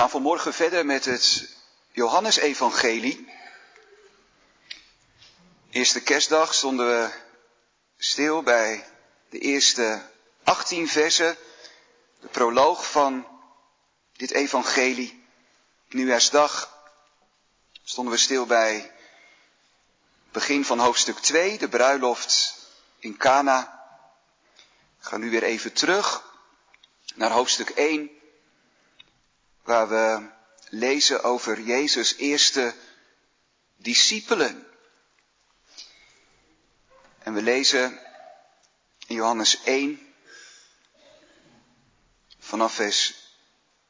gaan vanmorgen verder met het Johannesevangelie. Eerste kerstdag stonden we stil bij de eerste 18 versen, de proloog van dit evangelie. Nieuwjaarsdag stonden we stil bij begin van hoofdstuk 2, de bruiloft in Cana. Ik ga nu weer even terug naar hoofdstuk 1 waar we lezen over Jezus' eerste discipelen. En we lezen in Johannes 1 vanaf vers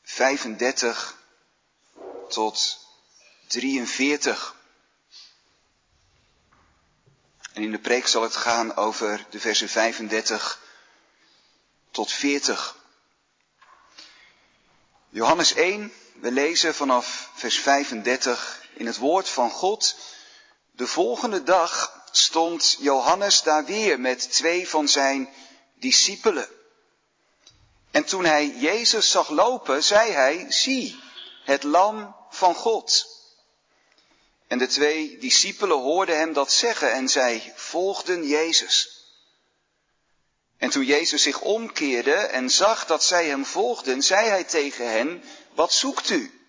35 tot 43. En in de preek zal het gaan over de versen 35 tot 40. Johannes 1, we lezen vanaf vers 35 in het woord van God. De volgende dag stond Johannes daar weer met twee van zijn discipelen. En toen hij Jezus zag lopen, zei hij, zie, het lam van God. En de twee discipelen hoorden hem dat zeggen en zij volgden Jezus. En toen Jezus zich omkeerde en zag dat zij hem volgden, zei hij tegen hen, wat zoekt u?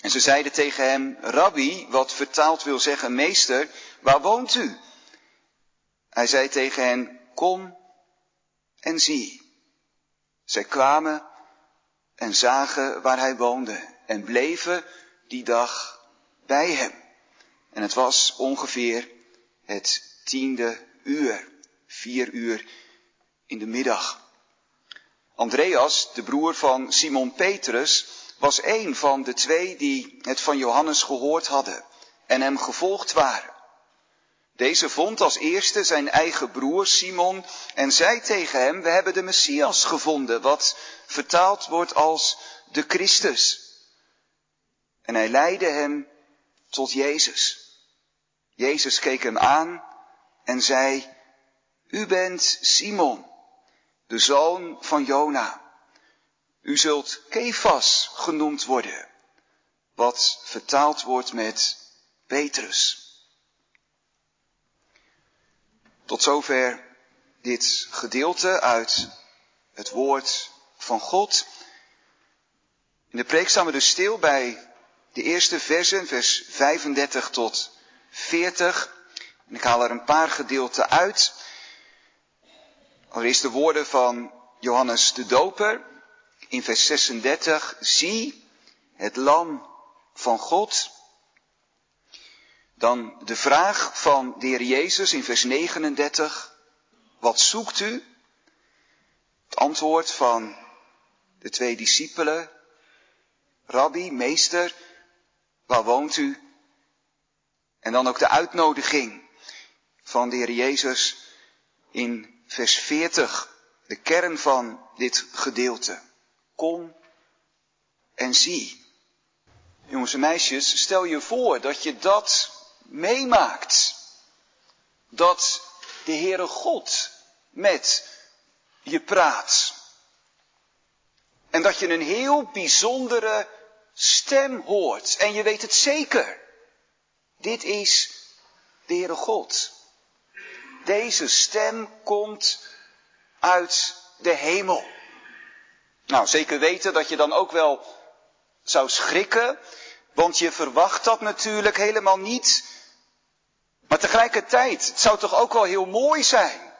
En ze zeiden tegen hem, Rabbi, wat vertaald wil zeggen, meester, waar woont u? Hij zei tegen hen, kom en zie. Zij kwamen en zagen waar hij woonde en bleven die dag bij hem. En het was ongeveer het tiende uur, vier uur in de middag. Andreas, de broer van Simon Petrus, was een van de twee die het van Johannes gehoord hadden en hem gevolgd waren. Deze vond als eerste zijn eigen broer Simon en zei tegen hem, we hebben de Messias gevonden, wat vertaald wordt als de Christus. En hij leidde hem tot Jezus. Jezus keek hem aan en zei, u bent Simon, de zoon van Jona. U zult Kefas genoemd worden, wat vertaald wordt met Petrus. Tot zover dit gedeelte uit het woord van God. In de preek staan we dus stil bij de eerste versen, vers 35 tot 40. En ik haal er een paar gedeelten uit. Allereerst de woorden van Johannes de Doper in vers 36. Zie het lam van God. Dan de vraag van de Heer Jezus in vers 39. Wat zoekt u? Het antwoord van de twee discipelen. Rabbi, meester, waar woont u? En dan ook de uitnodiging van de Heer Jezus in vers 40, de kern van dit gedeelte. Kom en zie. Jongens en meisjes, stel je voor dat je dat meemaakt. Dat de Heere God met je praat. En dat je een heel bijzondere stem hoort. En je weet het zeker. Dit is de Heere God. Deze stem komt uit de hemel. Nou, zeker weten dat je dan ook wel zou schrikken, want je verwacht dat natuurlijk helemaal niet. Maar tegelijkertijd, het zou toch ook wel heel mooi zijn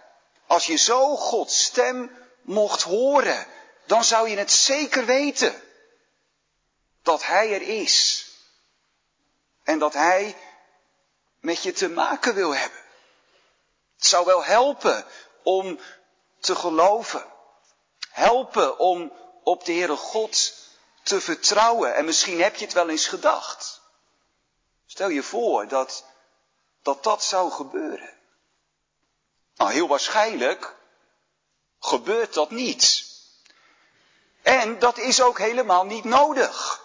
als je zo Gods stem mocht horen. Dan zou je het zeker weten dat Hij er is. En dat Hij met je te maken wil hebben. Het zou wel helpen om te geloven. Helpen om op de Heere God te vertrouwen. En misschien heb je het wel eens gedacht. Stel je voor dat dat, dat zou gebeuren. Nou, heel waarschijnlijk gebeurt dat niet. En dat is ook helemaal niet nodig.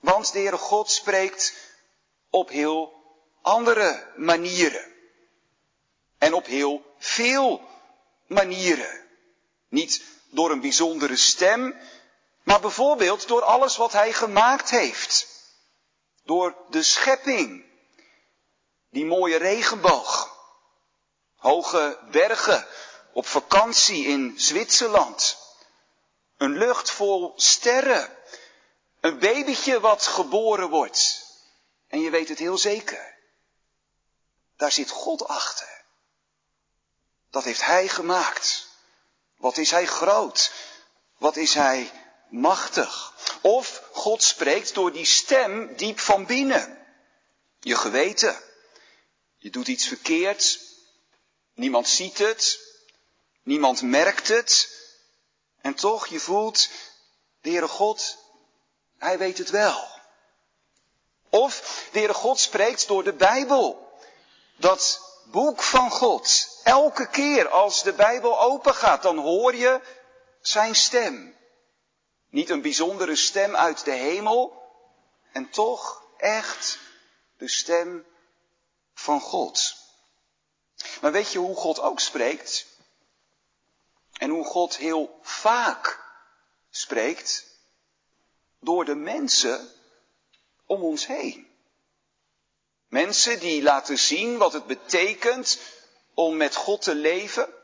Want de Heere God spreekt op heel andere manieren. En op heel veel manieren. Niet door een bijzondere stem, Maar bijvoorbeeld door alles wat hij gemaakt heeft. Door de schepping. Die mooie regenboog. Hoge bergen op vakantie in Zwitserland. Een lucht vol sterren. Een babytje wat geboren wordt. En je weet het heel zeker. Daar zit God achter. Dat heeft Hij gemaakt. Wat is Hij groot? Wat is Hij machtig? Of God spreekt door die stem diep van binnen. Je geweten. Je doet iets verkeerd. Niemand ziet het. Niemand merkt het. En toch, je voelt, de Heere God, Hij weet het wel. Of de Heere God spreekt door de Bijbel. Dat boek van God. Elke keer als de Bijbel open gaat, dan hoor je zijn stem. Niet een bijzondere stem uit de hemel, en toch echt de stem van God. Maar weet je hoe God ook spreekt? En hoe God heel vaak spreekt? Door de mensen om ons heen. Mensen die laten zien wat het betekent om met God te leven.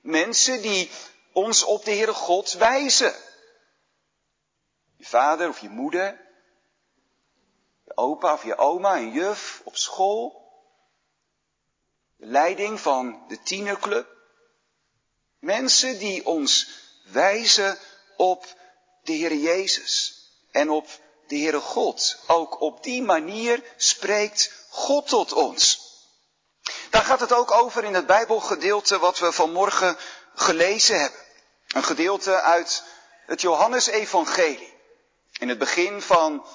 Mensen die ons op de Heere God wijzen. Je vader of je moeder. Je opa of je oma, een juf op school. De leiding van de tienerclub. Mensen die ons wijzen op de Heer Jezus en op de Heere God. Ook op die manier spreekt God tot ons. Daar gaat het ook over in het Bijbelgedeelte wat we vanmorgen gelezen hebben. Een gedeelte uit het Johannesevangelie. In het begin van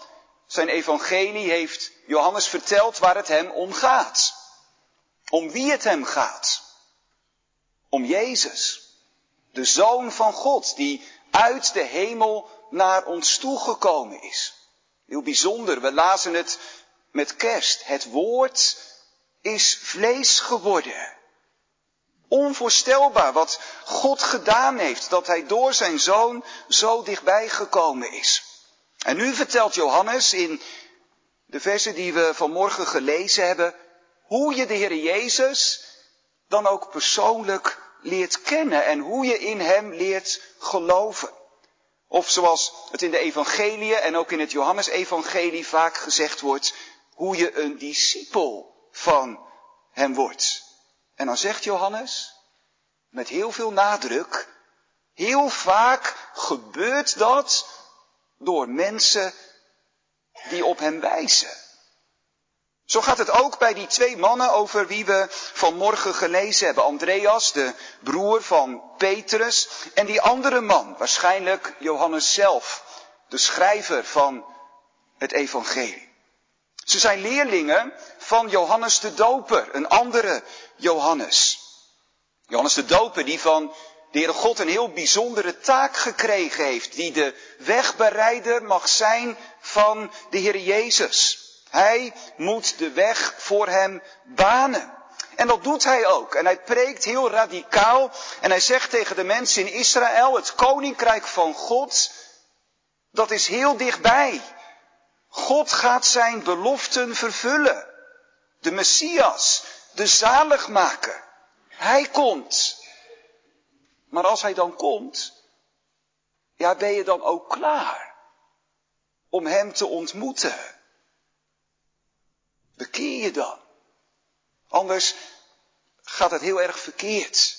zijn evangelie heeft Johannes verteld waar het hem om gaat. Om wie het hem gaat. Om Jezus. De Zoon van God die uit de hemel naar ons toegekomen is. Heel bijzonder, we lazen het met kerst. Het woord is vlees geworden. Onvoorstelbaar wat God gedaan heeft, dat hij door zijn zoon zo dichtbij gekomen is. En nu vertelt Johannes in de versen die we vanmorgen gelezen hebben, hoe je de Heer Jezus dan ook persoonlijk leert kennen en hoe je in Hem leert geloven. Of zoals het in de evangeliën en ook in het Johannesevangelie vaak gezegd wordt, hoe je een discipel van hem wordt. En dan zegt Johannes, met heel veel nadruk, heel vaak gebeurt dat door mensen die op hem wijzen. Zo gaat het ook bij die twee mannen over wie we vanmorgen gelezen hebben. Andreas, de broer van Petrus, en die andere man, waarschijnlijk Johannes zelf, de schrijver van het evangelie. Ze zijn leerlingen van Johannes de Doper, een andere Johannes. Johannes de Doper die van de Heere God een heel bijzondere taak gekregen heeft, die de wegbereider mag zijn van de Heer Jezus. Hij moet de weg voor hem banen. En dat doet hij ook. En hij preekt heel radicaal. En hij zegt tegen de mensen in Israël, het koninkrijk van God, dat is heel dichtbij. God gaat zijn beloften vervullen. De Messias, de zaligmaker. Hij komt. Maar als hij dan komt, ja, ben je dan ook klaar om hem te ontmoeten? Bekeer je dan. Anders gaat het heel erg verkeerd.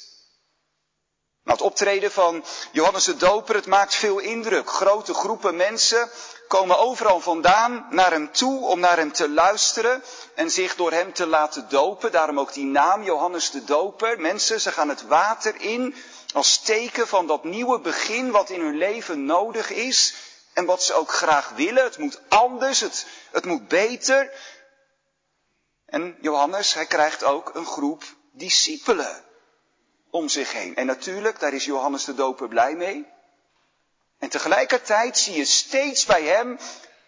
Nou, het optreden van Johannes de Doper, het maakt veel indruk. Grote groepen mensen komen overal vandaan naar hem toe om naar hem te luisteren en zich door hem te laten dopen. Daarom ook die naam Johannes de Doper. Mensen, ze gaan het water in als teken van dat nieuwe begin wat in hun leven nodig is en wat ze ook graag willen. Het moet anders, het, het moet beter. En Johannes, hij krijgt ook een groep discipelen om zich heen. En natuurlijk, daar is Johannes de Doper blij mee. En tegelijkertijd zie je steeds bij hem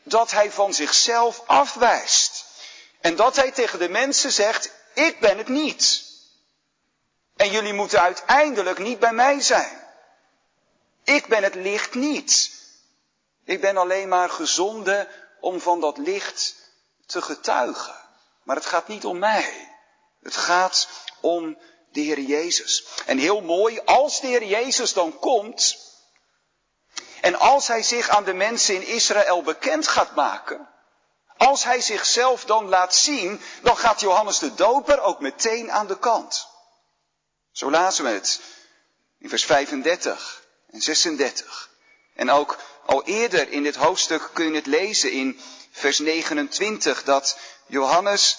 dat hij van zichzelf afwijst. En dat hij tegen de mensen zegt, ik ben het niet. En jullie moeten uiteindelijk niet bij mij zijn. Ik ben het licht niet. Ik ben alleen maar gezonden om van dat licht te getuigen. Maar het gaat niet om mij. Het gaat om de Heer Jezus. En heel mooi, als de Heer Jezus dan komt, en als Hij zich aan de mensen in Israël bekend gaat maken, als Hij zichzelf dan laat zien, dan gaat Johannes de Doper ook meteen aan de kant. Zo lazen we het in vers 35 en 36. En ook al eerder in dit hoofdstuk kun je het lezen in vers 29 dat Johannes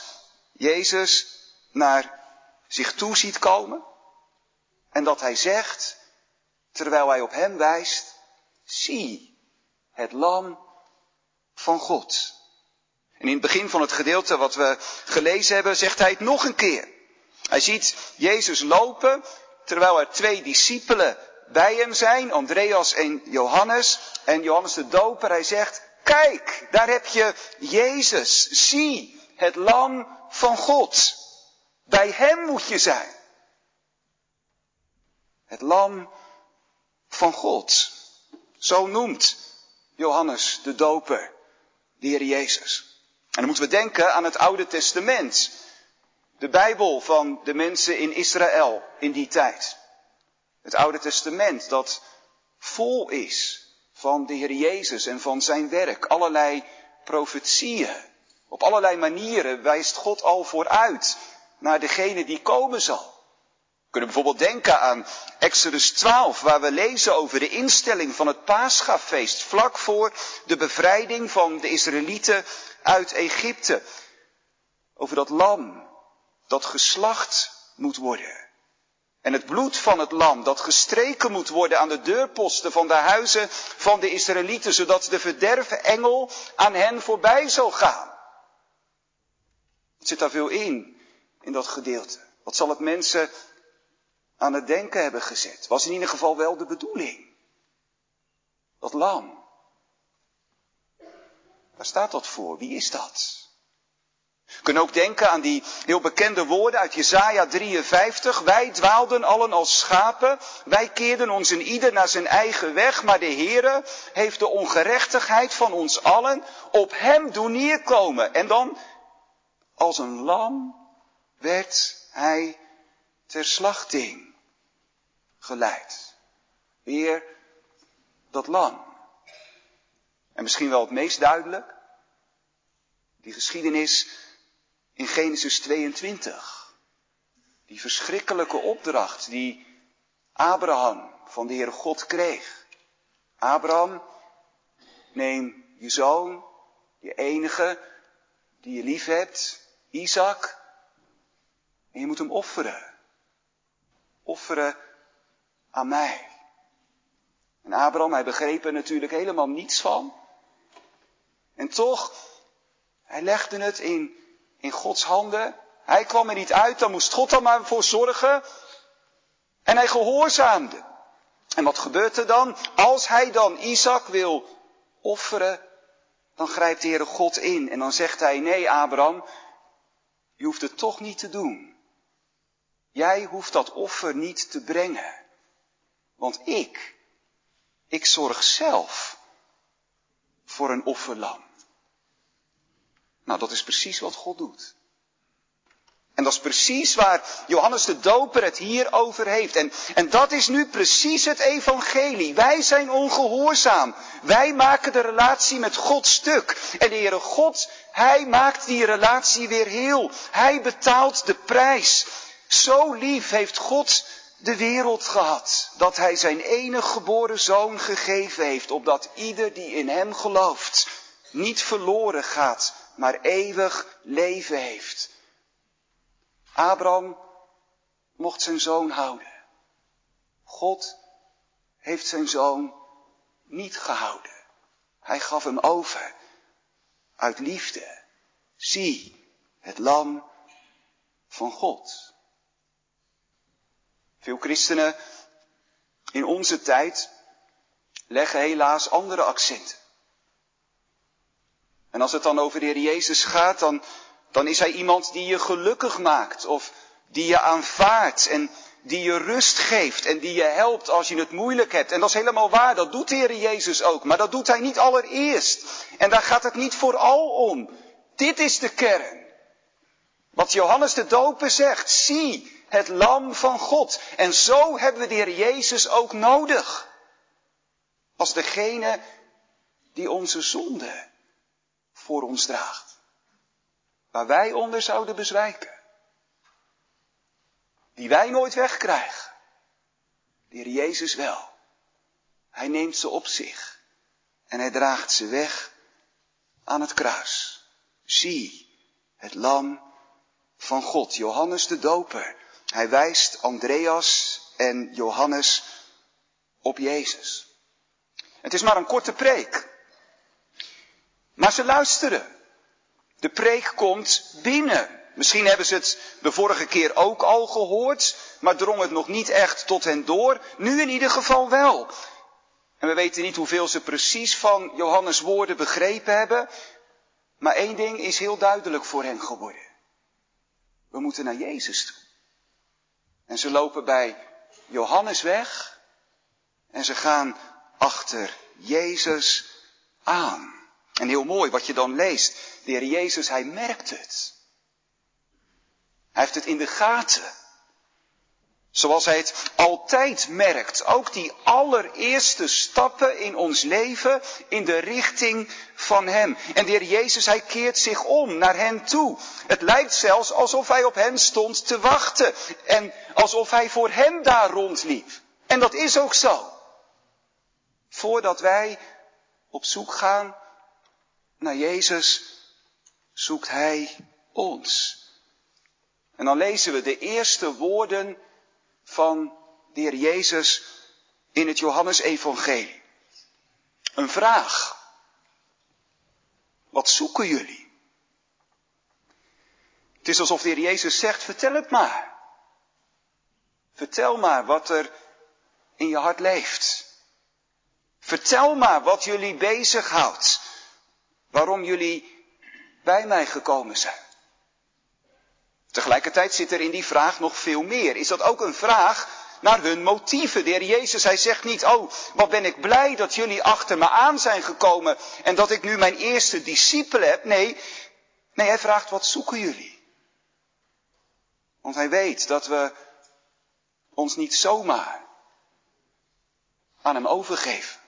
Jezus naar zich toe ziet komen en dat hij zegt, terwijl hij op hem wijst, zie het lam van God. En in het begin van het gedeelte wat we gelezen hebben, zegt hij het nog een keer. Hij ziet Jezus lopen, terwijl er twee discipelen bij hem zijn, Andreas en Johannes. En Johannes de Doper, hij zegt, kijk, daar heb je Jezus, zie het lam van God. Bij hem moet je zijn. Het lam van God. Zo noemt Johannes de Doper de Heer Jezus. En dan moeten we denken aan het Oude Testament. De Bijbel van de mensen in Israël in die tijd. Het Oude Testament dat vol is van de Heer Jezus en van zijn werk. Allerlei profetieën. Op allerlei manieren wijst God al vooruit naar degene die komen zal. We kunnen bijvoorbeeld denken aan Exodus 12, waar we lezen over de instelling van het Paschafeest vlak voor de bevrijding van de Israëlieten uit Egypte. Over dat lam dat geslacht moet worden. En het bloed van het lam dat gestreken moet worden aan de deurposten van de huizen van de Israëlieten, zodat de verderven engel aan hen voorbij zal gaan. Het zit daar veel in, in dat gedeelte. Wat zal het mensen aan het denken hebben gezet? Was in ieder geval wel de bedoeling. Dat lam. Waar staat dat voor? Wie is dat? We kunnen ook denken aan die heel bekende woorden uit Jesaja 53. Wij dwaalden allen als schapen. Wij keerden ons in ieder naar zijn eigen weg. Maar de Heere heeft de ongerechtigheid van ons allen op hem doen neerkomen. En dan, als een lam, werd hij ter slachting geleid. Weer dat lam. En misschien wel het meest duidelijk. Die geschiedenis in Genesis 22. Die verschrikkelijke opdracht die Abraham van de Heere God kreeg. Abraham, neem je zoon, je enige, die je lief hebt, Isaac, en je moet hem offeren. Offeren aan mij. En Abraham, hij begreep er natuurlijk helemaal niets van. En toch, hij legde het in in Gods handen. Hij kwam er niet uit, dan moest God er maar voor zorgen. En hij gehoorzaamde. En wat gebeurt er dan? Als hij dan Isaac wil offeren, dan grijpt de Heere God in. En dan zegt hij, nee Abraham, je hoeft het toch niet te doen. Jij hoeft dat offer niet te brengen. Want ik, ik zorg zelf voor een offerlam. Nou, dat is precies wat God doet. En dat is precies waar Johannes de Doper het hier over heeft. En, en dat is nu precies het evangelie. Wij zijn ongehoorzaam. Wij maken de relatie met God stuk. En de Heere God, Hij maakt die relatie weer heel. Hij betaalt de prijs. Zo lief heeft God de wereld gehad, dat Hij zijn enige geboren zoon gegeven heeft, opdat ieder die in Hem gelooft, niet verloren gaat, maar eeuwig leven heeft. Abraham mocht zijn zoon houden. God heeft zijn zoon niet gehouden. Hij gaf hem over uit liefde. Zie, het lam van God. Veel christenen in onze tijd leggen helaas andere accenten. En als het dan over de Heer Jezus gaat, dan, dan is Hij iemand die je gelukkig maakt of die je aanvaardt en die je rust geeft en die je helpt als je het moeilijk hebt. En dat is helemaal waar, dat doet de Heer Jezus ook. Maar dat doet Hij niet allereerst. En daar gaat het niet vooral om. Dit is de kern. Wat Johannes de Doper zegt, zie het lam van God. En zo hebben we de Heer Jezus ook nodig. Als degene die onze zonde voor ons draagt. Waar wij onder zouden bezwijken. Die wij nooit wegkrijgen. De Heer Jezus wel. Hij neemt ze op zich. En hij draagt ze weg aan het kruis. Zie het lam van God. Johannes de Doper. Hij wijst Andreas en Johannes op Jezus. Het is maar een korte preek. Maar ze luisteren. De preek komt binnen. Misschien hebben ze het de vorige keer ook al gehoord, maar drong het nog niet echt tot hen door. Nu in ieder geval wel. En we weten niet hoeveel ze precies van Johannes' woorden begrepen hebben, maar één ding is heel duidelijk voor hen geworden. We moeten naar Jezus toe. En ze lopen bij Johannes weg en ze gaan achter Jezus aan. En heel mooi wat je dan leest. De Heer Jezus, hij merkt het. Hij heeft het in de gaten. Zoals hij het altijd merkt. Ook die allereerste stappen in ons leven in de richting van Hem. En de Heer Jezus, Hij keert zich om naar hen toe. Het lijkt zelfs alsof Hij op hen stond te wachten. En alsof Hij voor hen daar rondliep. En dat is ook zo. Voordat wij op zoek gaan naar Jezus, zoekt Hij ons. En dan lezen we de eerste woorden van de Heer Jezus in het Johannesevangelie. Een vraag. Wat zoeken jullie? Het is alsof de Heer Jezus zegt, vertel het maar. Vertel maar wat er in je hart leeft. Vertel maar wat jullie bezighoudt. Waarom jullie bij mij gekomen zijn. Tegelijkertijd zit er in die vraag nog veel meer. Is dat ook een vraag naar hun motieven? De heer Jezus, hij zegt niet, oh, wat ben ik blij dat jullie achter me aan zijn gekomen en dat ik nu mijn eerste discipelen heb. Nee, nee, hij vraagt, wat zoeken jullie? Want hij weet dat we ons niet zomaar aan hem overgeven.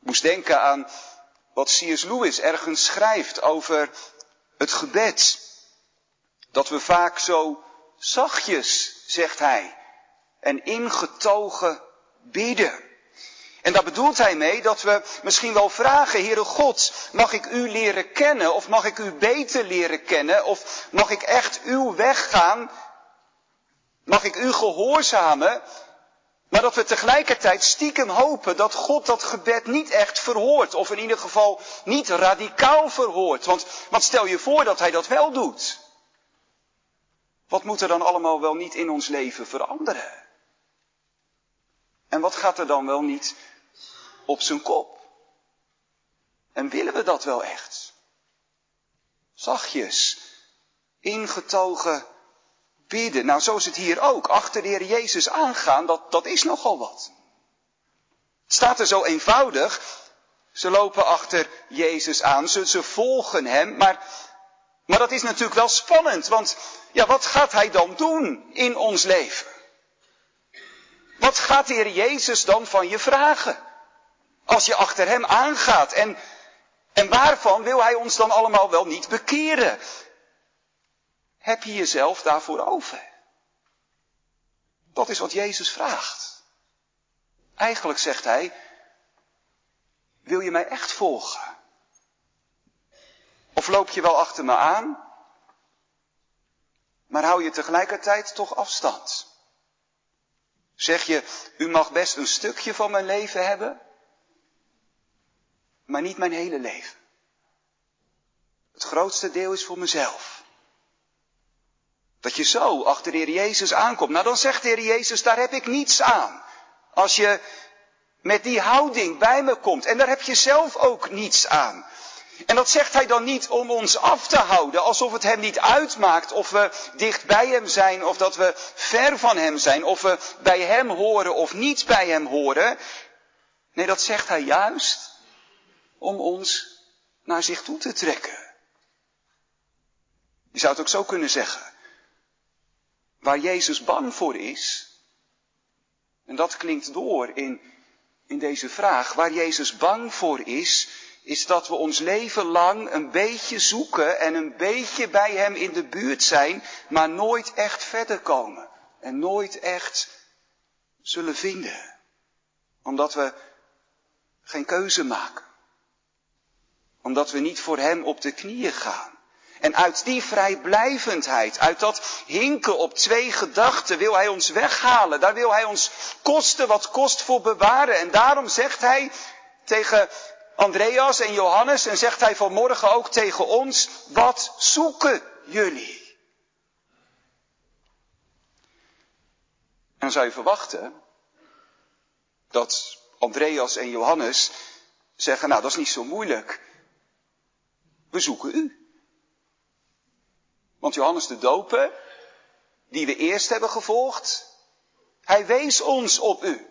Ik moest denken aan wat C.S. Lewis ergens schrijft over het gebed. Dat we vaak zo zachtjes, zegt hij, en ingetogen bidden. En daar bedoelt hij mee dat we misschien wel vragen, Heere God, mag ik u leren kennen of mag ik u beter leren kennen of mag ik echt uw weg gaan? Mag ik u gehoorzamen? Maar dat we tegelijkertijd stiekem hopen dat God dat gebed niet echt verhoort of in ieder geval niet radicaal verhoort. Want, want stel je voor dat hij dat wel doet. Wat moet er dan allemaal wel niet in ons leven veranderen? En wat gaat er dan wel niet op zijn kop? En willen we dat wel echt? Zachtjes, ingetogen Nou, zo is het hier ook. Achter de Heer Jezus aangaan, dat, dat is nogal wat. Het staat er zo eenvoudig. Ze lopen achter Jezus aan, ze, ze volgen Hem, maar maar dat is natuurlijk wel spannend, want ja, wat gaat hij dan doen in ons leven? Wat gaat de Heer Jezus dan van je vragen? Als je achter Hem aangaat en, en waarvan wil Hij ons dan allemaal wel niet bekeren? Heb je jezelf daarvoor over? Dat is wat Jezus vraagt. Eigenlijk zegt Hij, wil je mij echt volgen? Of loop je wel achter me aan, maar hou je tegelijkertijd toch afstand? Zeg je, u mag best een stukje van mijn leven hebben, maar niet mijn hele leven. Het grootste deel is voor mezelf. Dat je zo achter de Heer Jezus aankomt. Nou dan zegt de Heer Jezus, daar heb ik niets aan. Als je met die houding bij me komt. En daar heb je zelf ook niets aan. En dat zegt hij dan niet om ons af te houden, alsof het hem niet uitmaakt of we dicht bij hem zijn of dat we ver van hem zijn, of we bij hem horen of niet bij hem horen. Nee, dat zegt hij juist om ons naar zich toe te trekken. Je zou het ook zo kunnen zeggen. Waar Jezus bang voor is, en dat klinkt door in, in deze vraag, waar Jezus bang voor is, is dat we ons leven lang een beetje zoeken en een beetje bij Hem in de buurt zijn, maar nooit echt verder komen en nooit echt zullen vinden. Omdat we geen keuze maken. Omdat we niet voor Hem op de knieën gaan. En uit die vrijblijvendheid, uit dat hinken op twee gedachten, wil Hij ons weghalen. Daar wil Hij ons kosten wat kost voor bewaren. En daarom zegt Hij tegen Andreas en Johannes en zegt Hij vanmorgen ook tegen ons, wat zoeken jullie? En dan zou je verwachten dat Andreas en Johannes zeggen, nou dat is niet zo moeilijk. We zoeken u. Want Johannes de Doper, die we eerst hebben gevolgd, hij wees ons op u.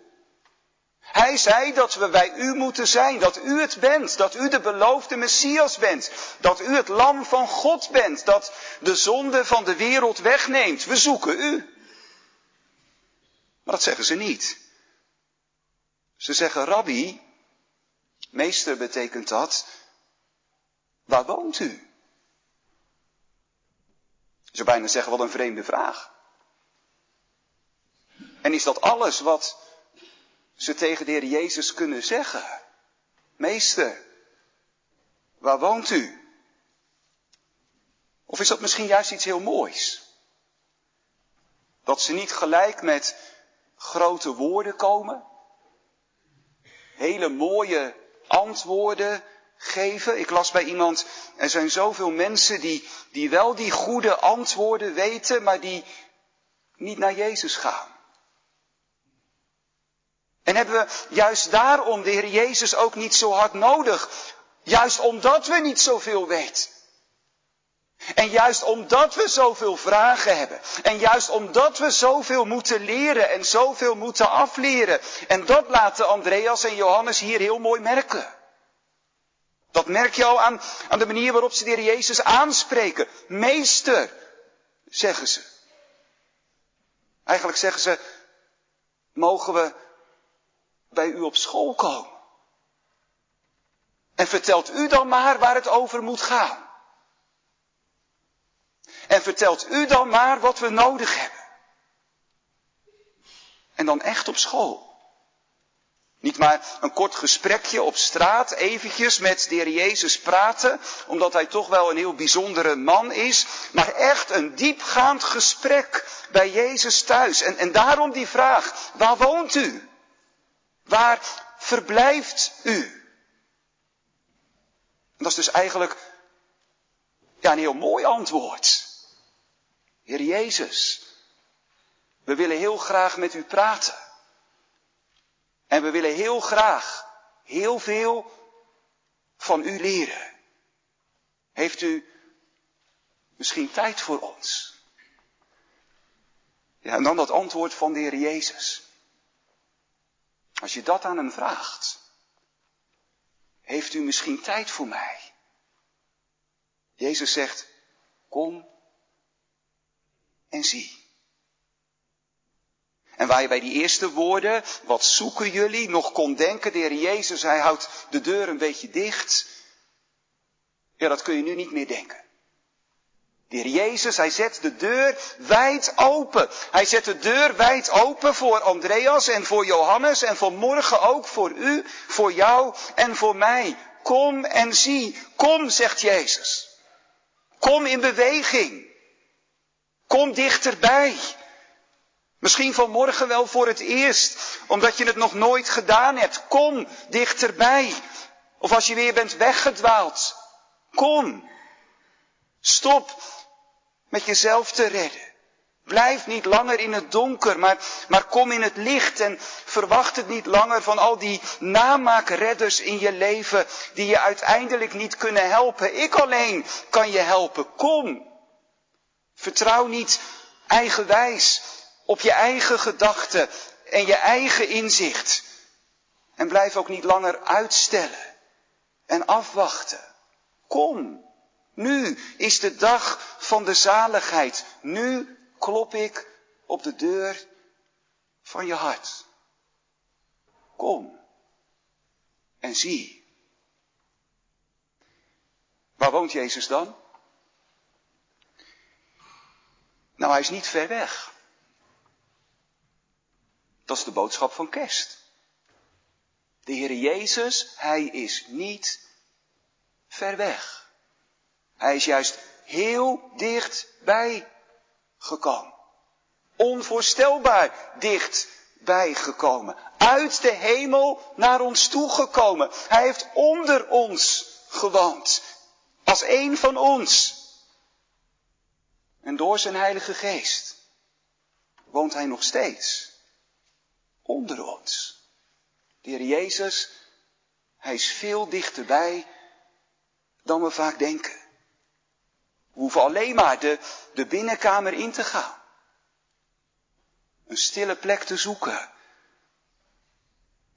Hij zei dat we bij u moeten zijn, dat u het bent, dat u de beloofde Messias bent, dat u het lam van God bent, dat de zonde van de wereld wegneemt. We zoeken u. Maar dat zeggen ze niet. Ze zeggen, Rabbi, meester betekent dat, waar woont u? Je zou bijna zeggen, wat een vreemde vraag. En is dat alles wat ze tegen de Heer Jezus kunnen zeggen? Meester, waar woont u? Of is dat misschien juist iets heel moois? Dat ze niet gelijk met grote woorden komen, hele mooie antwoorden geven. Ik las bij iemand, er zijn zoveel mensen die, die wel die goede antwoorden weten, maar die niet naar Jezus gaan. En hebben we juist daarom de Heer Jezus ook niet zo hard nodig? Juist omdat we niet zoveel weten. En juist omdat we zoveel vragen hebben. En juist omdat we zoveel moeten leren en zoveel moeten afleren. En dat laten Andreas en Johannes hier heel mooi merken. Dat merk je al aan, aan de manier waarop ze de Heer Jezus aanspreken. Meester, zeggen ze. Eigenlijk zeggen ze, mogen we bij u op school komen? En vertelt u dan maar waar het over moet gaan. En vertelt u dan maar wat we nodig hebben. En dan echt op school. Niet maar een kort gesprekje op straat, eventjes met de Heer Jezus praten, omdat hij toch wel een heel bijzondere man is, maar echt een diepgaand gesprek bij Jezus thuis. En, en daarom die vraag, waar woont u? Waar verblijft u? Dat is dus eigenlijk ja, een heel mooi antwoord. Heer Jezus, we willen heel graag met u praten. En we willen heel graag heel veel van u leren. Heeft u misschien tijd voor ons? Ja, en dan dat antwoord van de Heer Jezus. Als je dat aan hem vraagt, heeft u misschien tijd voor mij? Jezus zegt, kom en zie. En waar je bij die eerste woorden, wat zoeken jullie, nog kon denken, de Heer Jezus, hij houdt de deur een beetje dicht. Ja, dat kun je nu niet meer denken. De Heer Jezus, hij zet de deur wijd open. Hij zet de deur wijd open voor Andreas en voor Johannes en vanmorgen ook voor u, voor jou en voor mij. Kom en zie. Kom, zegt Jezus. Kom in beweging. Kom dichterbij. Misschien vanmorgen wel voor het eerst, omdat je het nog nooit gedaan hebt. Kom dichterbij. Of als je weer bent weggedwaald. Kom. Stop met jezelf te redden. Blijf niet langer in het donker, maar, maar kom in het licht en verwacht het niet langer van al die namaakredders in je leven die je uiteindelijk niet kunnen helpen. Ik alleen kan je helpen. Kom. Vertrouw niet eigenwijs op je eigen gedachten en je eigen inzicht. En blijf ook niet langer uitstellen en afwachten. Kom. Nu is de dag van de zaligheid. Nu klop ik op de deur van je hart. Kom en zie. Waar woont Jezus dan? Nou, hij is niet ver weg. Dat is de boodschap van kerst. De Heer Jezus, hij is niet ver weg. Hij is juist heel dichtbij gekomen. Onvoorstelbaar dichtbij gekomen. Uit de hemel naar ons toe gekomen. Hij heeft onder ons gewoond. Als een van ons. En door zijn Heilige Geest woont hij nog steeds onder ons. De Heer Jezus, hij is veel dichterbij dan we vaak denken. We hoeven alleen maar de, de binnenkamer in te gaan. Een stille plek te zoeken.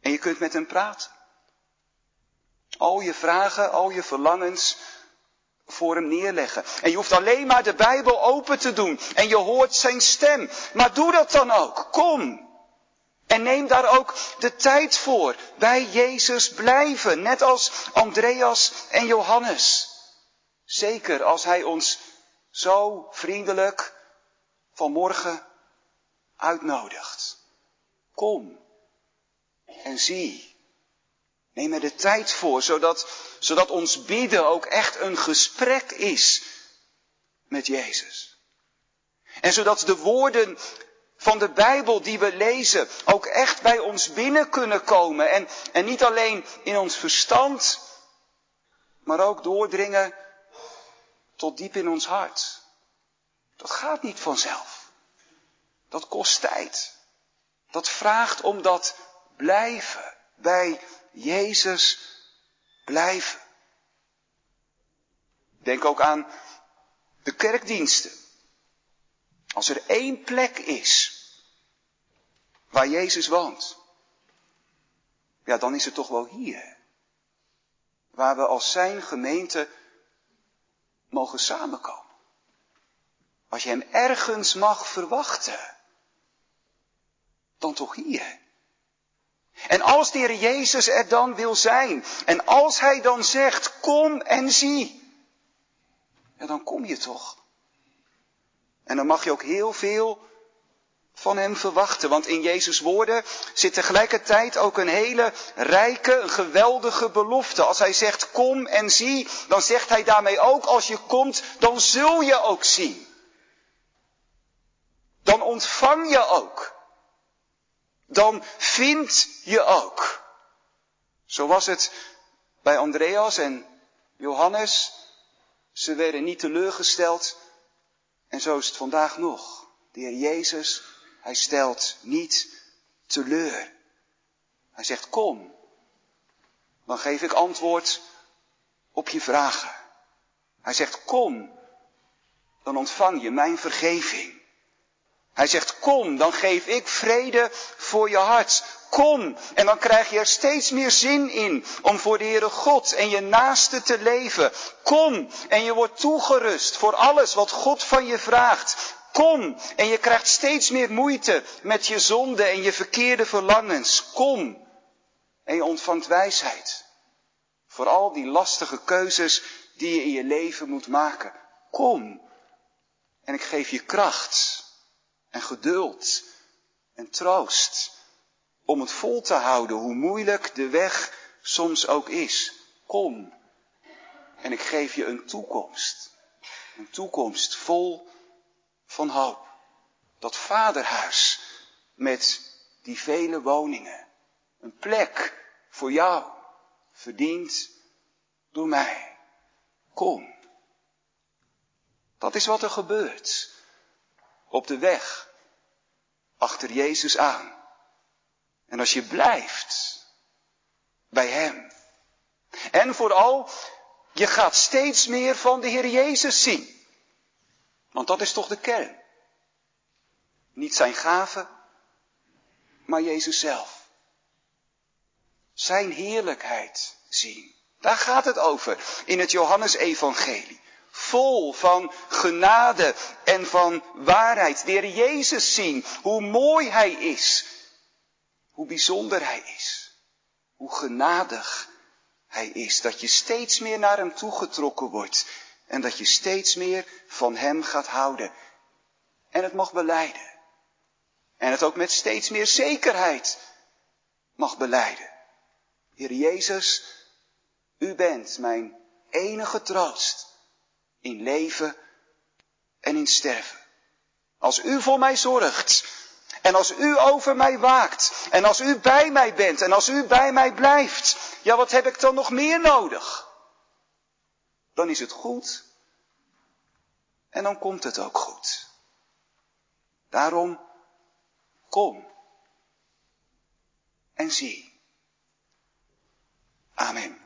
En je kunt met hem praten. Al je vragen, al je verlangens voor hem neerleggen. En je hoeft alleen maar de Bijbel open te doen. En je hoort zijn stem. Maar doe dat dan ook. Kom. En neem daar ook de tijd voor. Bij Jezus blijven. Net als Andreas en Johannes. Zeker als hij ons zo vriendelijk vanmorgen uitnodigt. Kom en zie. Neem er de tijd voor, zodat, zodat ons bidden ook echt een gesprek is met Jezus. En zodat de woorden van de Bijbel die we lezen ook echt bij ons binnen kunnen komen. En, en niet alleen in ons verstand, maar ook doordringen tot diep in ons hart. Dat gaat niet vanzelf. Dat kost tijd. Dat vraagt om dat blijven bij Jezus blijven. Denk ook aan de kerkdiensten. Als er één plek is waar Jezus woont, ja, dan is het toch wel hier. Waar we als zijn gemeente mogen samenkomen. Als je hem ergens mag verwachten, dan toch hier. En als de Heer Jezus er dan wil zijn, en als Hij dan zegt, kom en zie, ja, dan kom je toch. En dan mag je ook heel veel van Hem verwachten, want in Jezus' woorden zit tegelijkertijd ook een hele rijke, geweldige belofte. Als Hij zegt, kom en zie, dan zegt Hij daarmee ook, als je komt, dan zul je ook zien. Dan ontvang je ook dan vind je ook. Zo was het bij Andreas en Johannes. Ze werden niet teleurgesteld. En zo is het vandaag nog. De Heer Jezus, hij stelt niet teleur. Hij zegt, kom. Dan geef ik antwoord op je vragen. Hij zegt, kom. Dan ontvang je mijn vergeving. Hij zegt, kom, dan geef ik vrede voor je hart. Kom, en dan krijg je er steeds meer zin in om voor de Heere God en je naaste te leven. Kom, en je wordt toegerust voor alles wat God van je vraagt. Kom, en je krijgt steeds meer moeite met je zonde en je verkeerde verlangens. Kom, en je ontvangt wijsheid. Voor al die lastige keuzes die je in je leven moet maken. Kom, en ik geef je kracht en geduld en troost om het vol te houden, hoe moeilijk de weg soms ook is. Kom en ik geef je een toekomst. Een toekomst vol van hoop. Dat vaderhuis met die vele woningen. Een plek voor jou, verdiend door mij. Kom. Dat is wat er gebeurt op de weg achter Jezus aan. En als je blijft bij Hem. En vooral, je gaat steeds meer van de Heer Jezus zien. Want dat is toch de kern. Niet zijn gaven, maar Jezus zelf. Zijn heerlijkheid zien. Daar gaat het over in het Johannesevangelie. Vol van genade en van waarheid. De Heer Jezus zien. Hoe mooi Hij is. Hoe bijzonder Hij is. Hoe genadig Hij is. Dat je steeds meer naar Hem toegetrokken wordt. En dat je steeds meer van Hem gaat houden. En het mag beleiden. En het ook met steeds meer zekerheid mag beleiden. Heer Jezus, u bent mijn enige troost in leven en in sterven. Als u voor mij zorgt en als u over mij waakt en als u bij mij bent en als u bij mij blijft, ja wat heb ik dan nog meer nodig? Dan is het goed en dan komt het ook goed. Daarom kom en zie. Amen.